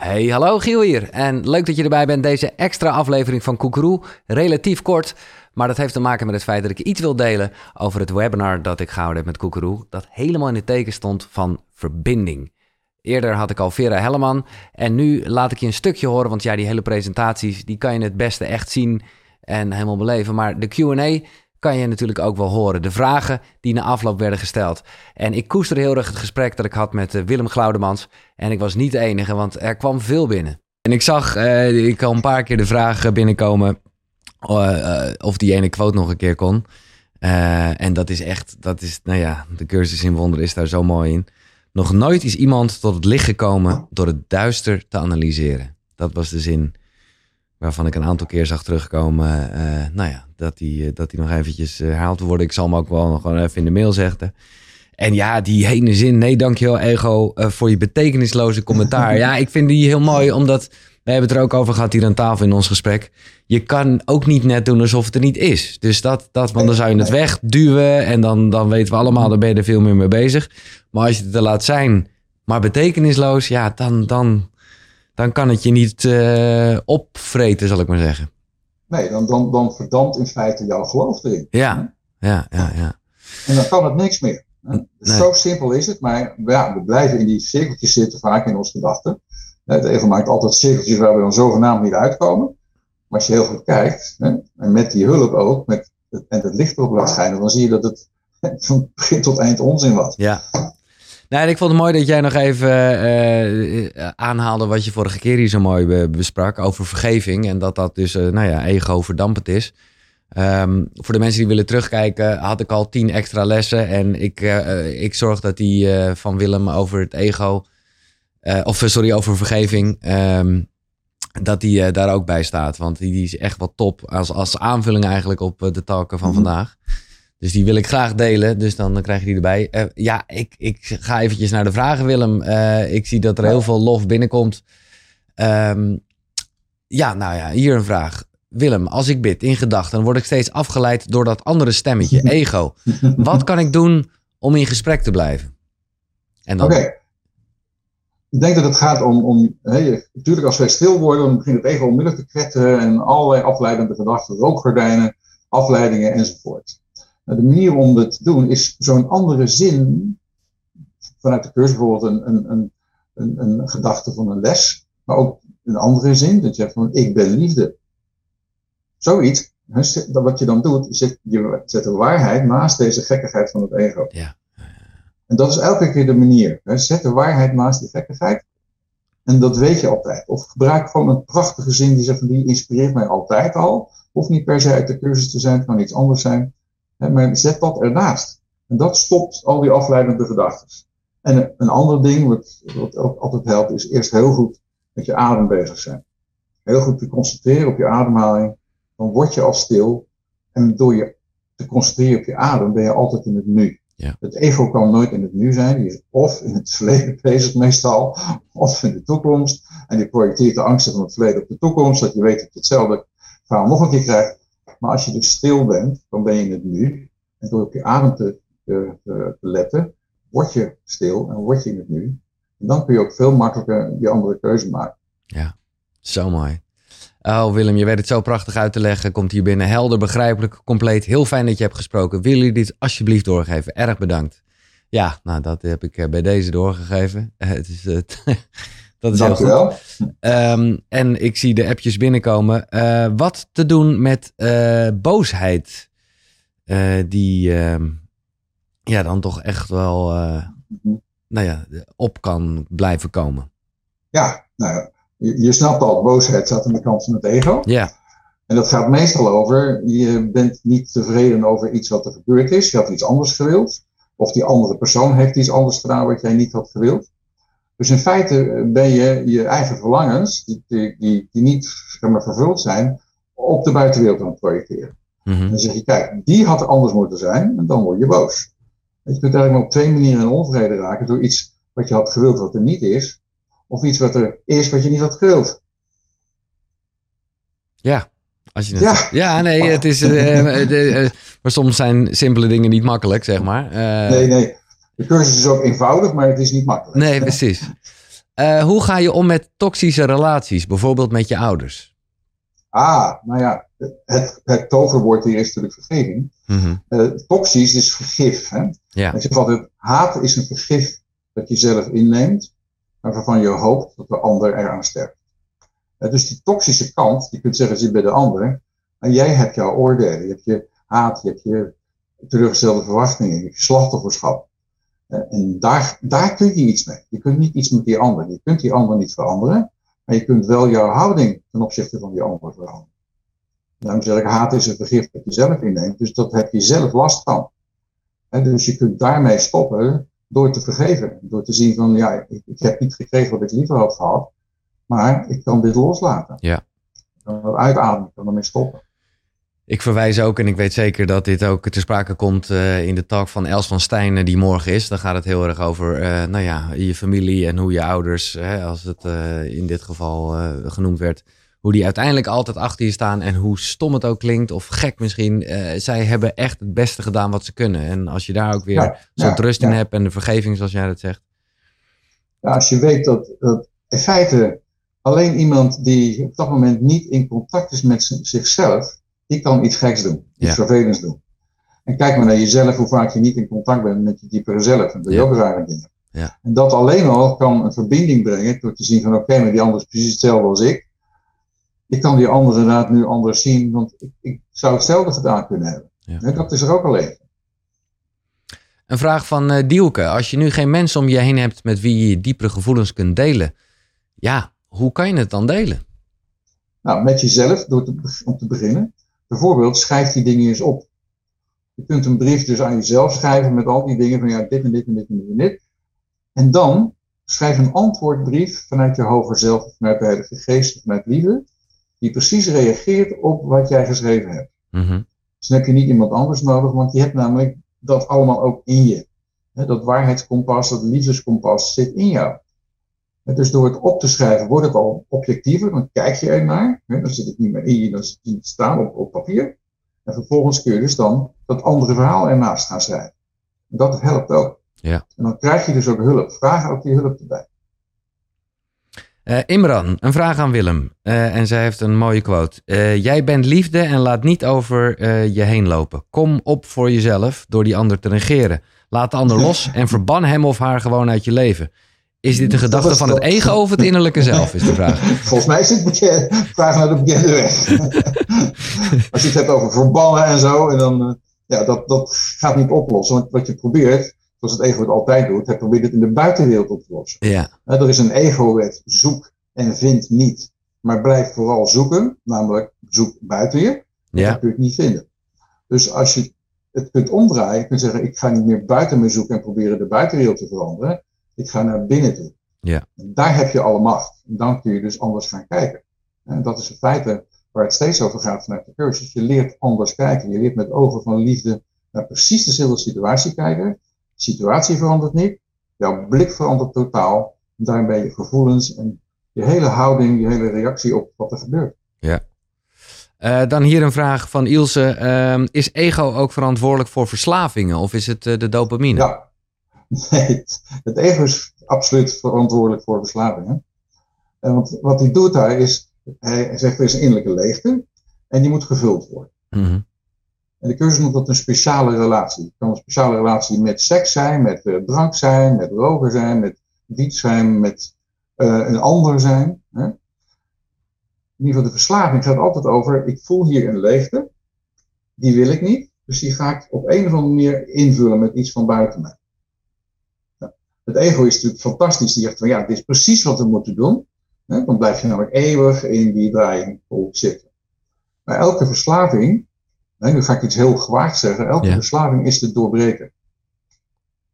Hey, hallo Giel hier. En leuk dat je erbij bent. Deze extra aflevering van Koekeroe. Relatief kort, maar dat heeft te maken met het feit dat ik iets wil delen over het webinar dat ik gehouden heb met Koekeroe. Dat helemaal in het teken stond van verbinding. Eerder had ik al Vera Helleman en nu laat ik je een stukje horen, want ja, die hele presentaties, die kan je het beste echt zien en helemaal beleven. Maar de Q&A kan je natuurlijk ook wel horen. De vragen die na afloop werden gesteld. En ik koester heel erg het gesprek dat ik had met eh, Willem Glaudemans. En ik was niet de enige, want er kwam veel binnen. En ik zag, uh, ik al een paar keer de vraag binnenkomen uh, of die ene quote nog een keer kon. en dat is echt, dat is, nou ja, de cursus in wonderen is daar zo mooi in. Nog nooit is iemand tot het licht gekomen door het duister te analyseren. Dat was de zin waarvan ik een aantal keer zag terugkomen. Uh, nou ja, dat die, uh, dat die nog eventjes uh, herhaald worden. Ik zal hem ook wel nog gewoon even in de mail zeggen. En ja, die ene zin, nee dankjewel ego voor je betekenisloze commentaar. ja, ik vind die heel mooi, omdat we hebben het er ook over gehad hier aan tafel in ons gesprek. Je kan ook niet net doen alsof het er niet is. Dus dat, dat want dan zou je het wegduwen en dan, dan weten we allemaal, daar ben je er veel meer mee bezig. Maar als je het er laat zijn, maar betekenisloos, ja, dan, dan, dan kan het je niet uh, opvreten, zal ik maar zeggen. Nee, dan, dan, dan verdampt in feite jouw geloof erin. Ja, ja, ja, ja. En dan kan het niks meer. Nee. Zo simpel is het, maar ja, we blijven in die cirkeltjes zitten vaak in onze gedachten. Het ego maakt altijd cirkeltjes waar we dan zogenaamd niet uitkomen. Maar als je heel goed kijkt, hè, en met die hulp ook, met het, en het licht erop laat schijnen, dan zie je dat het van begin tot eind onzin was. Ja, nou, en ik vond het mooi dat jij nog even uh, aanhaalde wat je vorige keer hier zo mooi besprak over vergeving. En dat dat dus, uh, nou ja, ego verdampend is. Um, voor de mensen die willen terugkijken, had ik al tien extra lessen. En ik, ik zorg dat die van Willem over het ego, of sorry, over vergeving, um, dat die daar ook bij staat. Want die, die, is echt wat top als, als aanvulling eigenlijk op de talken van mm -hmm. vandaag. Dus die wil ik graag delen. Dus dan, krijg je die erbij. Uh, ja, ik, ik ga eventjes naar de vragen, Willem. Uh, ik zie dat er heel veel lof binnenkomt. Um, ja, nou ja, hier een vraag. Willem, als ik bid in gedachten, dan word ik steeds afgeleid door dat andere stemmetje, ego. Wat kan ik doen om in gesprek te blijven? Dan... Oké. Okay. Ik denk dat het gaat om, om hey, natuurlijk als wij stil worden, dan begint het ego onmiddellijk te kwetteren en allerlei afleidende gedachten, rookgordijnen, afleidingen enzovoort. De manier om dat te doen is zo'n andere zin vanuit de cursus, bijvoorbeeld een, een, een, een, een gedachte van een les, maar ook een andere zin, dat je zegt van ik ben liefde. Zoiets, wat je dan doet, is je zet de waarheid naast deze gekkigheid van het ego. Ja. En dat is elke keer de manier. Zet de waarheid naast die gekkigheid. En dat weet je altijd. Of gebruik gewoon een prachtige zin die zegt van die inspireert mij altijd al. Hoeft niet per se uit de cursus te zijn, het kan iets anders zijn. Maar zet dat ernaast. En dat stopt al die afleidende gedachten. En een ander ding wat, wat ook altijd helpt, is eerst heel goed met je adem bezig zijn. Heel goed te concentreren op je ademhaling. Dan word je al stil. En door je te concentreren op je adem ben je altijd in het nu. Ja. Het ego kan nooit in het nu zijn. Die is of in het verleden bezig meestal, of in de toekomst. En die projecteert de angsten van het verleden op de toekomst. Dat je weet dat je hetzelfde verhaal nog een keer krijgt. Maar als je dus stil bent, dan ben je het nu. En door op je adem te, te, te, letten, word je stil en word je in het nu. En dan kun je ook veel makkelijker die andere keuze maken. Ja, zo mooi. Oh Willem, je weet het zo prachtig uit te leggen. Komt hier binnen helder, begrijpelijk, compleet. Heel fijn dat je hebt gesproken. Willen jullie dit alsjeblieft doorgeven? Erg bedankt. Ja, nou dat heb ik eh, bij deze doorgegeven. Het is, het Dat is Dank heel goed. Um, en ik zie de appjes binnenkomen. Uh, wat te doen met uh, boosheid? Uh, die ja, dan toch echt wel nou ja, op kan blijven komen. Ja, nou, je, je snapt al, boosheid staat aan de kant van het ego. Ja. En dat gaat meestal over, je bent niet tevreden over iets wat er gebeurd is. Je had iets anders gewild. Of die andere persoon heeft iets anders gedaan wat jij niet had gewild. Dus in feite ben je je eigen verlangens, die, die, die, niet zeg maar, vervuld zijn, op de buitenwereld aan het projecteren. Mm -hmm. Dan zeg je, kijk, die had anders moeten zijn, en dan word je boos. Je kunt eigenlijk maar op twee manieren in onvrede raken, door iets wat je had gewild wat er niet is, of iets wat er is wat je niet had gewild. Ja, als je het... ja. ja, nee, het is. Uh, uh, maar soms zijn simpele dingen niet makkelijk, zeg maar. Nee, nee. De cursus is ook eenvoudig, maar het is niet makkelijk. Nee, precies. Uh, hoe ga je om met toxische relaties, bijvoorbeeld met je ouders? Ah, nou ja, het, het toverwoord hier is natuurlijk vergeving. Mm toxisch is vergif. Hè? Ja. Ik zeg altijd, haat is een vergif dat je zelf inneemt, maar waarvan je hoopt dat de ander eraan sterft. Uh, dus die toxische kant, je kunt zeggen, zit bij de ander. En jij hebt jouw oordelen, je hebt je haat, je hebt je teruggestelde verwachtingen, je hebt je slachtofferschap. Uh, en daar, daar kun je iets mee. Je kunt niet iets met die ander. Je kunt die ander niet veranderen, maar je kunt wel jouw houding ten opzichte van die ander veranderen. Daarom zeg ik, haat is een vergif dat je zelf inneemt, dus dat heb je zelf last van. En dus je kunt daarmee stoppen door te vergeven. Door te zien van, ja, ik, ik, heb niet gekregen wat ik liever had gehad, maar ik kan dit loslaten. Ja. Ik kan het uitademen, ik kan ermee stoppen. Ik verwijs ook, en ik weet zeker dat dit ook te sprake komt uh, in de talk van Els van Stijn uh, die morgen is. Dan gaat het heel erg over, uh, nou ja, je familie en hoe je ouders, hè, als het in dit geval genoemd werd, hoe die uiteindelijk altijd achter je staan en hoe stom het ook klinkt of gek misschien. Zij hebben echt het beste gedaan wat ze kunnen. En als je daar ook weer ja, zo'n rust in hebt en de vergeving zoals jij dat zegt. Ja, als je weet dat, dat in feite alleen iemand die op dat moment niet in contact is met zichzelf, die kan iets geks doen, iets vervelends doen. En kijk maar naar jezelf, hoe vaak je niet in contact bent met je diepere zelf. En doe je ook rare dingen. Ja. En dat alleen al kan een verbinding brengen door te zien van oké, maar die ander is precies hetzelfde als ik ik kan die andere inderdaad nu anders zien, want ik, ik zou hetzelfde gedaan kunnen hebben. Ja. dat is er ook al even. Een vraag van uh, Dielke. Als je nu geen mensen om je heen hebt met wie je je diepere gevoelens kunt delen, ja, hoe kan je het dan delen? Nou, met jezelf, door te, om te beginnen. Bijvoorbeeld, schrijf die dingen eens op. Je kunt een brief dus aan jezelf schrijven met al die dingen van ja, dit en dit en dit en dit en dit. En dan schrijf een antwoordbrief vanuit je hoger zelf, vanuit de Heilige Geest, vanuit liefde die precies reageert op wat jij geschreven hebt. Mm Dus dan heb je niet iemand anders nodig, want je hebt namelijk dat allemaal ook in je. dat waarheidskompas, dat liefdeskompas zit in jou. Dus door het op te schrijven wordt het al objectiever, dan kijk je er naar. dan zit het niet meer in je, dan zit het staan op, op papier. En vervolgens kun je dus dan dat andere verhaal ernaast gaan schrijven. En dat helpt ook. Ja. En dan krijg je dus ook hulp. Vraag ook die hulp erbij. Uh, Imran, een vraag aan Willem. Uh, en zij heeft een mooie quote. Uh, jij bent liefde en laat niet over je heen lopen. Kom op voor jezelf door die ander te negeren. Laat de ander los en verban hem of haar gewoon uit je leven. Is dit de gedachte van het ego of het innerlijke zelf, is de vraag. Volgens mij is het de vraag naar de bekende weg. Als je het hebt over verbannen en zo, en dan, ja, dat, dat gaat niet oplossen. Want wat je probeert, zoals het ego het altijd doet, hij probeert het in de buitenwereld op te lossen. Ja. er is een ego-wet, zoek en vind niet. Maar blijf vooral zoeken, namelijk zoek buiten je. Ja. Dat kun je het niet vinden. Dus als je het kunt omdraaien, je kunt zeggen, ik ga niet meer buiten me zoeken en proberen de buitenwereld te veranderen. Ik ga naar binnen toe. Ja. En daar heb je alle macht. En dan kun je dus anders gaan kijken. En dat is in feite waar het steeds over gaat vanuit de cursus. Je leert anders kijken. Je leert met ogen van liefde naar precies dezelfde situatie kijken situatie verandert niet, jouw blik verandert totaal. En daarin ben je gevoelens en je hele houding, je hele reactie op wat er gebeurt. Ja. Uh, dan hier een vraag van Ilse. Uh, is ego ook verantwoordelijk voor verslavingen of is het uh, de dopamine? Ja, nee, het ego is absoluut verantwoordelijk voor verslavingen. En want wat hij doet daar is, hij zegt er is een innerlijke leegte en die moet gevuld worden. Mm -hmm. En de cursus noemt dat een speciale relatie. Het kan een speciale relatie met seks zijn, met uh, drank zijn, met roken zijn, met wiet zijn, met uh, een ander zijn. Hè? In ieder geval de verslaving gaat altijd over, ik voel hier een leegte, die wil ik niet, dus die ga ik op een of andere manier invullen met iets van buiten mij. Het ego is natuurlijk fantastisch, die zegt van ja, dit is precies wat we moeten doen. Hè? Dan blijf je namelijk eeuwig in die draaiing zitten. Maar elke verslaving Nee, nu ga ik iets heel gewaagd zeggen. Elke verslaving is te doorbreken.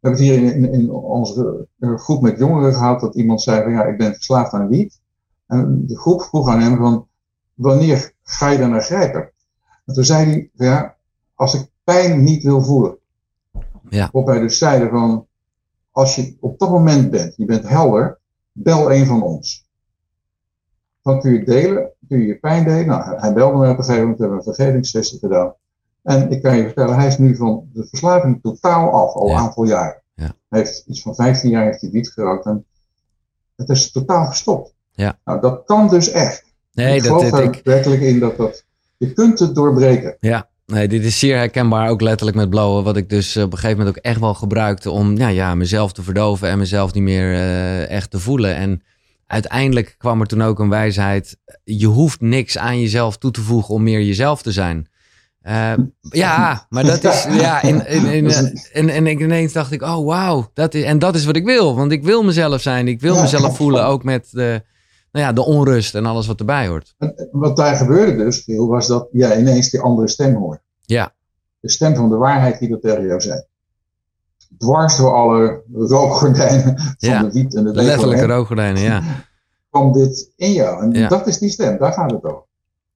We hebben het hier in, in, in, onze groep met jongeren gehad dat iemand zei van ja, ik ben verslaafd aan wiet. En de groep vroeg aan hem van wanneer ga je daar naar grijpen? En toen zei hij ja, als ik pijn niet wil voelen. Ja. Waarop wij dus zeiden van als je op dat moment bent, je bent helder, bel een van ons. Dan kun je delen, kun je je pijn delen. Nou, hij belde me op een gegeven moment, we hebben een vergevingssessie gedaan. En ik kan je vertellen, hij is nu van de verslaving totaal af, al een aantal jaar. Ja. Hij heeft iets van 15 jaar heeft hij wiet gerookt. En Het is totaal gestopt. Ja. Nou, dat kan dus echt. Nee, ik dat, geloof er ik, werkelijk in dat dat... Je kunt het doorbreken. ja, nee, dit is zeer herkenbaar, ook letterlijk met blowen. Wat ik dus op een gegeven moment ook echt wel gebruikte om ja, ja, mezelf te verdoven en mezelf niet meer eh, echt te voelen. En uiteindelijk kwam er toen ook een wijsheid. Je hoeft niks aan jezelf toe te voegen om meer jezelf te zijn. Eh, ja, maar dat is. Ja, in, in, in, eh, en, en ik ineens dacht ik: oh wauw. Dat is, en dat is wat ik wil. Want ik wil mezelf zijn. Ik wil mezelf voelen. Ook met de, nou ja, de onrust en alles wat erbij hoort. En Wat daar gebeurde dus, Giel, was dat jij ineens die andere stem hoort. Ja, De stem van de waarheid die dat tegen jou zei. Dwars door alle rookgordijnen van Ja, de wiet en de letterlijke rookgordijnen. Ja, kwam dit in jou. En Ja. dat is die stem, daar gaat het over.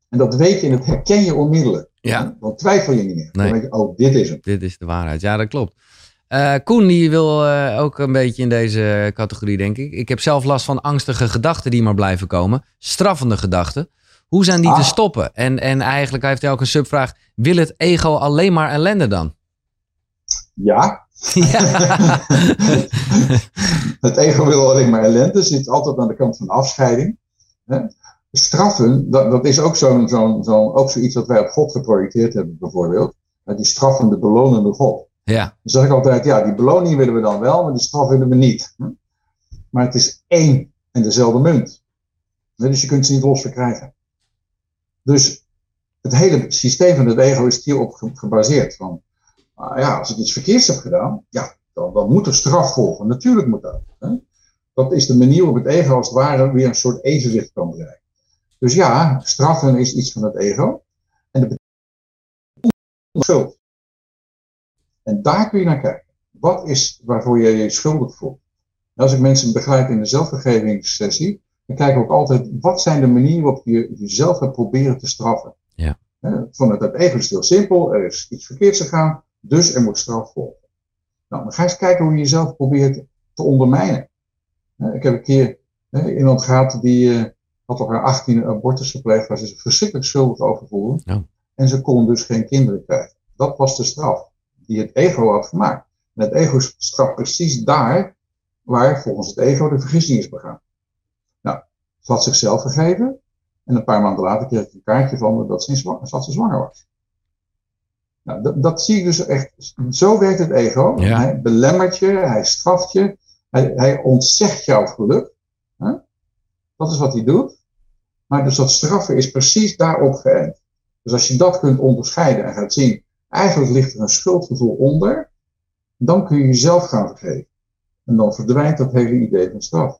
En dat weet je en dat herken je onmiddellijk. Ja. Dan twijfel je niet meer. Nee. Dan denk je, oh, dit is hem. dit is de waarheid. Ja, dat klopt. Eh, Koen, die wil eh, ook een beetje in deze categorie, denk ik. Ik heb zelf last van angstige gedachten die maar blijven komen. Straffende gedachten. Hoe zijn die te Ah. stoppen? En, en eigenlijk heeft hij ook een subvraag. Wil het ego alleen maar ellende dan? Ja, ja. het ego wil alleen maar ellende, zit altijd aan de kant van afscheiding. Hè. Straffen, dat, dat is ook, zo'n, zo'n, zo'n, ook zoiets wat wij op God geprojecteerd hebben, bijvoorbeeld. Die straffende, belonende God. Ja, Dan zeg ik altijd, ja, die beloning willen we dan wel, maar die straf willen we niet. Hm? Maar het is één en dezelfde munt. Dus je kunt ze niet los verkrijgen. Dus het hele systeem van het ego is hierop ge- gebaseerd. Van, ah ja, als ik iets verkeerds heb gedaan, ja, dan, dan moet er straf volgen. Natuurlijk moet dat. Hè? Dat is de manier waarop het ego als het ware weer een soort evenwicht kan bereiken. Dus ja, straffen is iets van het ego. En dat betekent. En daar kun je naar kijken. Wat is waarvoor je je schuldig voelt? En als ik mensen begeleid in de zelfvergevingssessie, dan kijk ik ook altijd, wat zijn de manieren waarop je jezelf gaat proberen te straffen? Ja. Vanuit het ego is het heel simpel, er is iets verkeerds gegaan, dus er moet straf volgen. Nou, dan ga eens kijken hoe je jezelf probeert te ondermijnen. Ik heb een keer iemand gehad die eh, had al haar 18 abortus gepleegd, waar ze zich verschrikkelijk schuldig over voelde. Ja. En ze kon dus geen kinderen krijgen. Dat was de straf die het ego had gemaakt. En het ego straft precies daar waar volgens het ego de vergissing is begaan. Nou, ze had zichzelf vergeven. En een paar maanden later kreeg ik een kaartje van me dat ze, in zwa- dat ze zwanger was. Nou, dat, dat zie ik dus echt. Zo werkt het ego. Ja. Hij belemmert je, hij straft je, hij, hij ontzegt jouw geluk. Hè? Dat is wat hij doet. Maar dus dat straffen is precies daarop geënt. Dus als je dat kunt onderscheiden en gaat zien, eigenlijk ligt er een schuldgevoel onder, dan kun je jezelf gaan vergeven. En dan verdwijnt dat hele idee van straf.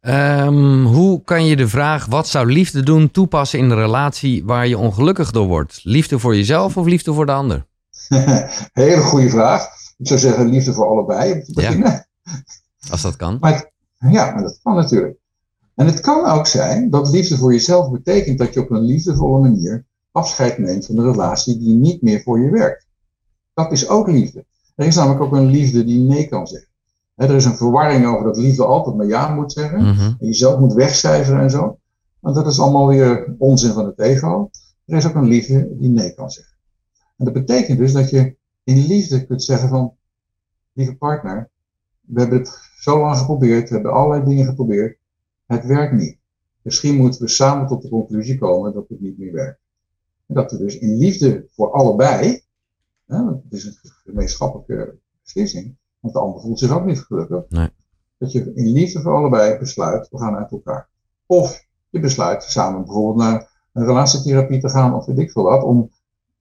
Ehm, hoe kan je de vraag wat zou liefde doen toepassen in een relatie waar je ongelukkig door wordt? Liefde voor jezelf of liefde voor de ander? Hele goede vraag. Ik zou zeggen liefde voor allebei om te Ja. beginnen. Als dat kan. Maar het- ja, maar dat kan natuurlijk. En het kan ook zijn dat liefde voor jezelf betekent dat je op een liefdevolle manier afscheid neemt van de relatie die niet meer voor je werkt. Dat is ook liefde. Er is namelijk ook een liefde die nee kan zeggen. Er is een verwarring over dat liefde altijd maar ja moet zeggen. Mhm. En jezelf moet wegcijferen en zo. Maar dat is allemaal weer onzin van het ego. Er is ook een liefde die nee kan zeggen. En dat betekent dus dat je in liefde kunt zeggen van, lieve partner, we hebben het zo lang geprobeerd, we hebben allerlei dingen geprobeerd, het werkt niet. Misschien moeten we samen tot de conclusie komen dat het niet meer werkt. Dat we dus in liefde voor allebei, hè, want het is een gemeenschappelijke beslissing, want de ander voelt zich ook niet gelukkig, Nee. dat je in liefde voor allebei besluit, we gaan uit elkaar. Of je besluit samen bijvoorbeeld naar een relatietherapie te gaan of weet ik veel wat, om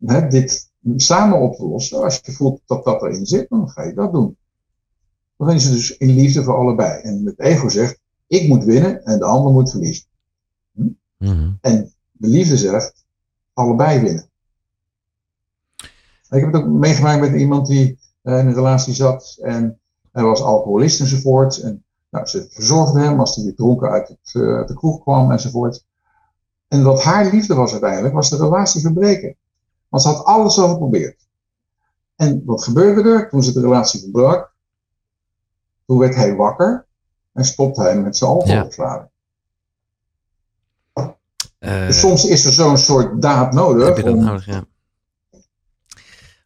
hè, dit samen op te lossen. Als je voelt dat dat erin zit, dan ga je dat doen. Dan is het dus in liefde voor allebei. En het ego zegt, ik moet winnen en de ander moet verliezen. Mhm. En de liefde zegt, allebei winnen. Ik heb het ook meegemaakt met iemand die eh, in een relatie zat en hij was alcoholist enzovoort. En nou, ze verzorgde hem als hij weer dronken uit, het, eh, uit de kroeg kwam enzovoort. En wat haar liefde was uiteindelijk, was de relatie verbreken. Want ze had alles al geprobeerd. En wat gebeurde er toen ze de relatie verbrak? Toen werd hij wakker en stopte hij met zijn alcoholverslaving. Eh, Dus soms is er zo'n soort daad nodig. heb je dat om, nodig, ja.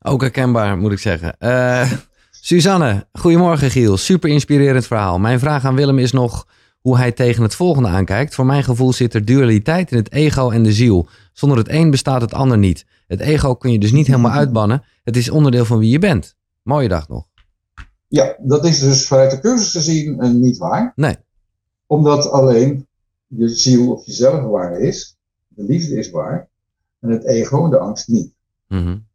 Ook herkenbaar, moet ik zeggen. Eh, Suzanne, goedemorgen Giel. Super inspirerend verhaal. Mijn vraag aan Willem is nog hoe hij tegen het volgende aankijkt. Voor mijn gevoel zit er dualiteit in het ego en de ziel. Zonder het een bestaat het ander niet. Het ego kun je dus niet helemaal uitbannen. Het is onderdeel van wie je bent. Mooie dag nog. Ja, dat is dus vanuit de cursus gezien uh, niet waar. Nee. Omdat alleen je ziel of jezelf waar is. De liefde is waar. En het ego en de angst niet. Mm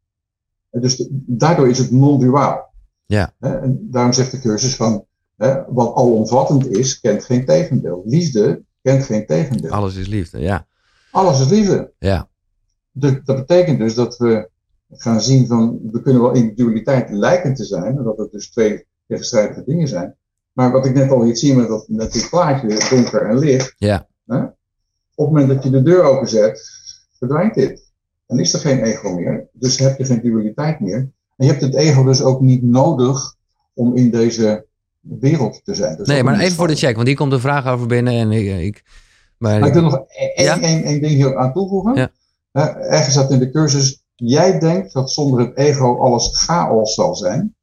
Dus de, daardoor is het non-duaal. Ja. En daarom zegt de cursus van, hè, wat alomvattend is, kent geen tegendeel. Liefde kent geen tegendeel. Alles is liefde, ja. Alles is liefde. Ja. Dus dat betekent dus dat we gaan zien van, we kunnen wel in dualiteit lijken te zijn, dat het dus twee tegenstrijdige dingen zijn. Maar wat ik net al liet zien met, dat, met dit plaatje, donker en licht. Ja. Hè, op het moment dat je de deur openzet, verdwijnt dit. Dan is er geen ego meer. Dus heb je geen dualiteit meer. En je hebt het ego dus ook niet nodig om in deze wereld te zijn. nee, maar even voor de check, want hier komt een vraag over binnen en ik... ik maar, maar ik wil nog één, ja? één, één ding hier aan toevoegen. Ja. Uh, ergens staat in de cursus, jij denkt dat zonder het ego alles chaos zal zijn.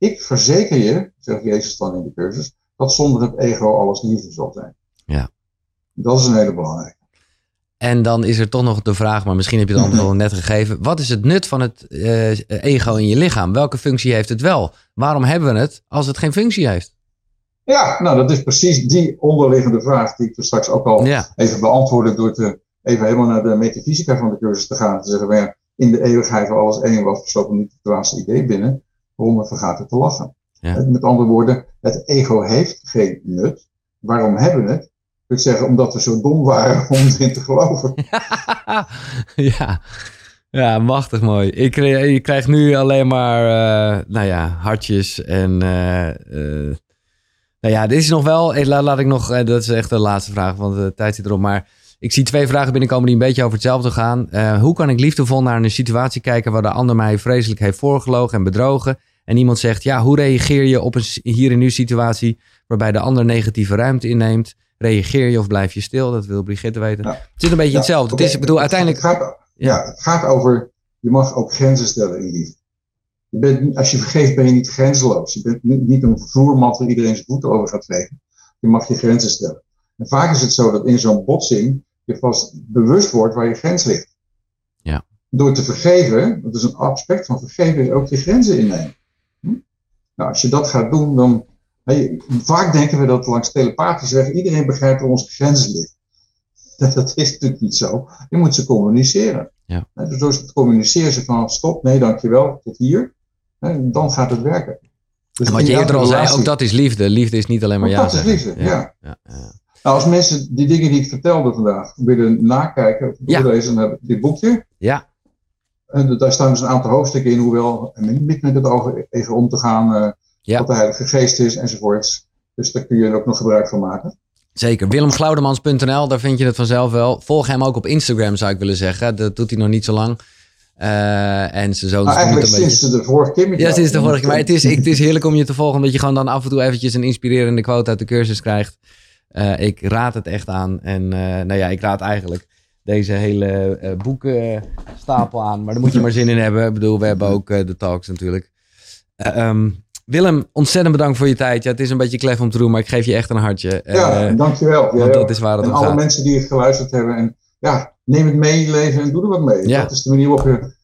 Ik verzeker je, zegt Jezus dan in de cursus, dat zonder het ego alles liefde zal zijn. Ja. Dat is een hele belangrijke. En dan is er toch nog de vraag, maar misschien heb je het antwoord al net gegeven. Wat is het nut van het uh, ego in je lichaam? Welke functie heeft het wel? Waarom hebben we het als het geen functie heeft? Ja, nou dat is precies die onderliggende vraag die ik er straks ook al ja. even beantwoordde door te, even helemaal naar de metafysica van de cursus te gaan. Te zeggen, ja, in de eeuwigheid waar alles één was, besloten niet het dwaasste idee binnen. Waarom vergaat het te lachen? Ja. Met andere woorden, het ego heeft geen nut. Waarom hebben we het? Ik zeggen, omdat we zo dom waren om erin te geloven. ja. ja, machtig mooi. Ik, krijg nu alleen maar, uh, nou ja, hartjes en... Uh, uh, nou ja, dit is nog wel... Laat, laat ik nog... dat is echt de laatste vraag, want de tijd zit erop. Maar ik zie twee vragen binnenkomen die een beetje over hetzelfde gaan. hoe kan ik liefdevol naar een situatie kijken... waar de ander mij vreselijk heeft voorgelogen en bedrogen... En iemand zegt, ja, hoe reageer je op een hier en nu situatie... waarbij de ander negatieve ruimte inneemt... Reageer je of blijf je stil? Dat wil Brigitte weten. Ja. Het is een beetje Ja, hetzelfde. Het is, ik bedoel, uiteindelijk... Gaat, ja, het gaat over, je mag ook grenzen stellen in liefde. Je bent, als je vergeeft ben je niet grenzeloos. Je bent niet, niet een vloermat waar iedereen zijn voeten over gaat vegen. Je mag je grenzen stellen. En vaak is het zo dat in zo'n botsing je vast bewust wordt waar je grens ligt. Ja. Door te vergeven, dat is een aspect van vergeven, is ook je grenzen innemen. Nou, als je dat gaat doen, dan. vaak denken we dat langs telepathische weg iedereen begrijpt waar onze grenzen liggen. Dat, dat is natuurlijk niet zo. Je moet ze communiceren. Ja. Dus door ze te communiceren ze van stop, nee dankjewel, tot hier. Hè, Dan gaat het werken. Dus En wat je eerder al zei, ook dat is liefde. Liefde is niet alleen maar ja dat is zeggen. liefde, ja. ja, ja. Nou, als mensen die dingen die ik vertelde vandaag willen nakijken Ja. doorlezen, dan heb ik dit boekje. Ja, En daar staan dus een aantal hoofdstukken in, hoewel en niet met het oog even om te gaan, eh, Ja. wat de Heilige Geest is enzovoorts. Dus daar kun je er ook nog gebruik van maken. zeker. WillemGlaudemans.nl, daar vind je het vanzelf wel. Volg hem ook op Instagram, zou ik willen zeggen. Dat doet hij nog niet zo lang. Eh, en zijn zoon niet eigenlijk een beetje... sinds de vorige keer Ja, sinds de vorige keer. Maar het is, het is heerlijk om je te volgen, omdat je gewoon dan af en toe eventjes een inspirerende quote uit de cursus krijgt. Eh, ik raad het echt aan. En nou ja, ik raad eigenlijk deze hele eh, boekenstapel aan. Maar daar moet je maar zin in hebben. Ik bedoel, we hebben ook eh, de talks natuurlijk. Eh, ehm, Willem, ontzettend bedankt voor je tijd. Ja, het is een beetje klef om te doen, maar ik geef je echt een hartje. Eh, Ja, dankjewel. Want dat ook. is waar het en alle gaat. mensen die het geluisterd hebben. En ja, neem het mee in je leven en doe er wat mee. Ja. Dat is de manier waarop we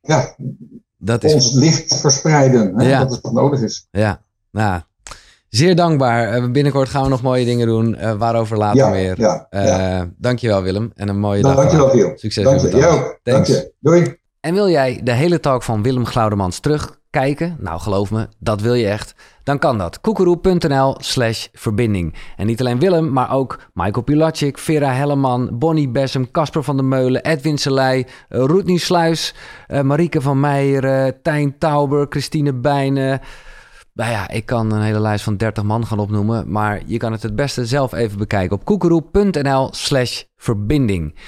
ja, Dat is ons licht verspreiden. Hè? Ja. Dat is wat nodig is. Ja, nou, zeer dankbaar. Eh, binnenkort gaan we nog mooie dingen doen, eh, waarover later Ja, meer. ja, Eh, ja. Dankjewel Willem en een mooie dag. Dankjewel. Giel. Succes Dank je. met het Jij alles. ook. Dank je. Doei. En wil jij de hele talk van Willem Glaudemans terugkijken? Nou, geloof me, dat wil je echt. Dan kan dat. koekeroe.nl slash verbinding. En niet alleen Willem, maar ook Michael Pilatschik, Vera Helleman, Bonnie Bessem, Casper van der Meulen, Edwin Selei, Roetnie Sluis, Marieke van Meijeren, Tijn Tauber, Christine Bijnen. Nou ja, ik kan een hele lijst van 30 man gaan opnoemen, maar je kan het het beste zelf even bekijken op koekeroe.nl slash verbinding.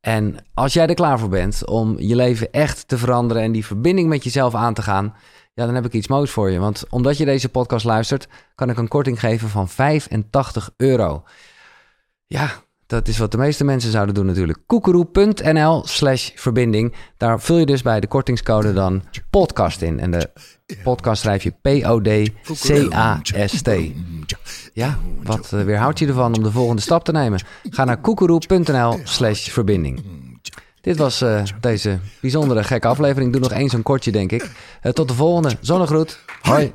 En als jij er klaar voor bent om je leven echt te veranderen en die verbinding met jezelf aan te gaan, ja, dan heb ik iets moois voor je. Want omdat je deze podcast luistert, kan ik een korting geven van 85 euro. Ja, Dat is wat de meeste mensen zouden doen natuurlijk. Koekeroe.nl slash verbinding. Daar vul je dus bij de kortingscode dan podcast in. En de podcast schrijf je P-O-D-C-A-S-T. Ja, wat uh, weerhoudt je ervan om de volgende stap te nemen? Ga naar koekeroe.nl slash verbinding. Dit was uh, deze bijzondere gekke aflevering. Doe nog één zo'n kortje, denk ik. Uh, tot de volgende. Zonnegroet. Hoi.